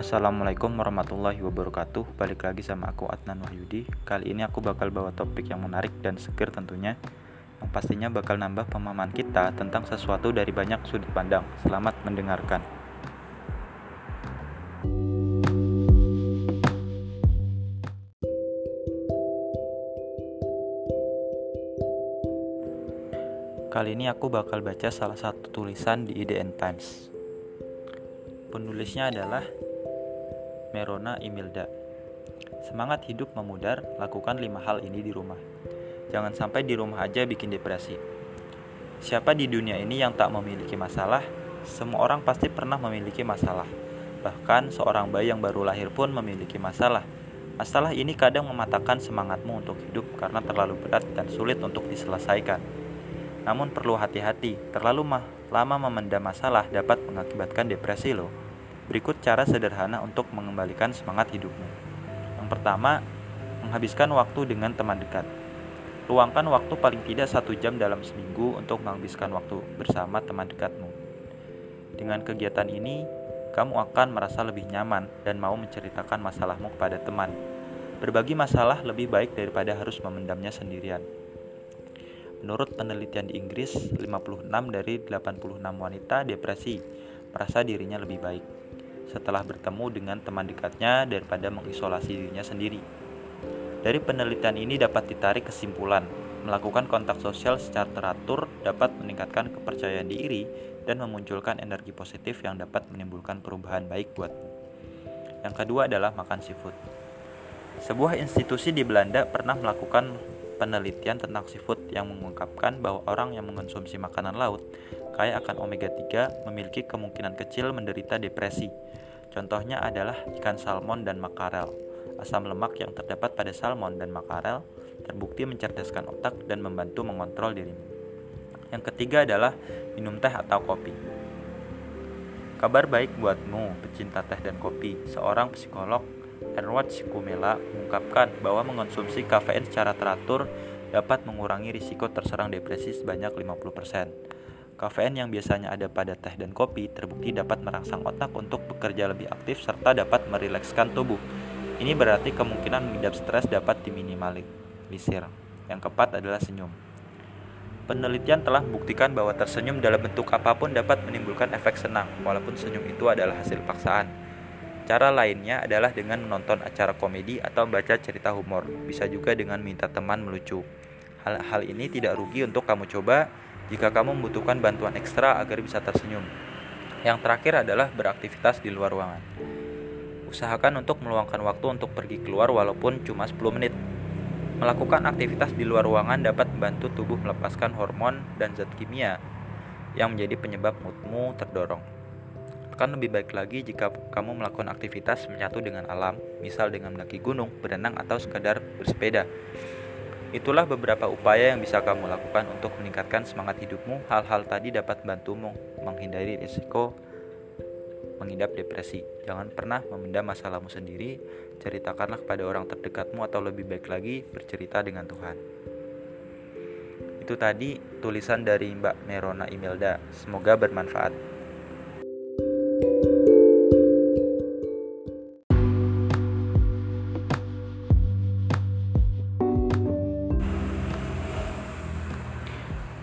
Assalamualaikum warahmatullahi wabarakatuh. Balik lagi sama aku Adnan Wahyudi. Kali ini aku bakal bawa topik yang menarik dan seger tentunya Yang pastinya bakal nambah pemahaman kita tentang sesuatu dari banyak sudut pandang. Selamat mendengarkan. Kali ini aku bakal baca salah satu tulisan di IDN Times. Penulisnya adalah Merona Imilda. Semangat hidup memudar, lakukan lima hal ini di rumah. Jangan sampai di rumah aja bikin depresi. Siapa di dunia ini yang tak memiliki masalah? Semua orang pasti pernah memiliki masalah. Bahkan seorang bayi yang baru lahir pun memiliki masalah. Masalah ini kadang mematahkan semangatmu untuk hidup karena terlalu berat dan sulit untuk diselesaikan. Namun perlu hati-hati, terlalu lama memendam masalah dapat mengakibatkan depresi loh. Berikut cara sederhana untuk mengembalikan semangat hidupmu. Yang pertama, menghabiskan waktu dengan teman dekat. Luangkan waktu paling tidak satu jam dalam seminggu untuk menghabiskan waktu bersama teman dekatmu. Dengan kegiatan ini, kamu akan merasa lebih nyaman dan mau menceritakan masalahmu kepada teman. Berbagi masalah lebih baik daripada harus memendamnya sendirian. Menurut penelitian di Inggris, 56 dari 86 wanita depresi merasa dirinya lebih baik setelah bertemu dengan teman dekatnya daripada mengisolasi dirinya sendiri. Dari penelitian ini dapat ditarik kesimpulan, melakukan kontak sosial secara teratur dapat meningkatkan kepercayaan diri dan memunculkan energi positif yang dapat menimbulkan perubahan baik buatmu. Yang kedua adalah makan seafood. Sebuah institusi di Belanda pernah melakukan penelitian tentang seafood yang mengungkapkan bahwa orang yang mengonsumsi makanan laut kaya akan omega 3 memiliki kemungkinan kecil menderita depresi. Contohnya adalah ikan salmon dan makarel. Asam lemak yang terdapat pada salmon dan makarel terbukti mencerdaskan otak dan membantu mengontrol dirimu. Yang ketiga adalah minum teh atau kopi. Kabar baik buatmu, pecinta teh dan kopi. Seorang psikolog Edward Sikumela mengungkapkan bahwa mengonsumsi kafein secara teratur dapat mengurangi risiko terserang depresi sebanyak 50%. Kafein yang biasanya ada pada teh dan kopi terbukti dapat merangsang otak untuk bekerja lebih aktif serta dapat merilekskan tubuh. Ini berarti kemungkinan mengidap stres dapat diminimalisir. Yang keempat adalah senyum. Penelitian telah membuktikan bahwa tersenyum dalam bentuk apa pun dapat menimbulkan efek senang, walaupun senyum itu adalah hasil paksaan. Cara lainnya adalah dengan menonton acara komedi atau membaca cerita humor. Bisa juga dengan minta teman melucu. Hal-hal ini tidak rugi untuk kamu coba jika kamu membutuhkan bantuan ekstra agar bisa tersenyum. Yang terakhir adalah beraktivitas di luar ruangan. Usahakan untuk meluangkan waktu untuk pergi keluar walaupun cuma 10 menit. Melakukan aktivitas di luar ruangan dapat membantu tubuh melepaskan hormon dan zat kimia yang menjadi penyebab moodmu terdorong. Akan lebih baik lagi jika kamu melakukan aktivitas menyatu dengan alam, misal dengan mendaki gunung, berenang, atau sekadar bersepeda. Itulah beberapa upaya yang bisa kamu lakukan untuk meningkatkan semangat hidupmu. Hal-hal tadi dapat membantumu menghindari risiko mengidap depresi. Jangan pernah memendam masalahmu sendiri, ceritakanlah kepada orang terdekatmu atau lebih baik lagi bercerita dengan Tuhan. Itu tadi tulisan dari Mbak Merona Imelda. Semoga bermanfaat.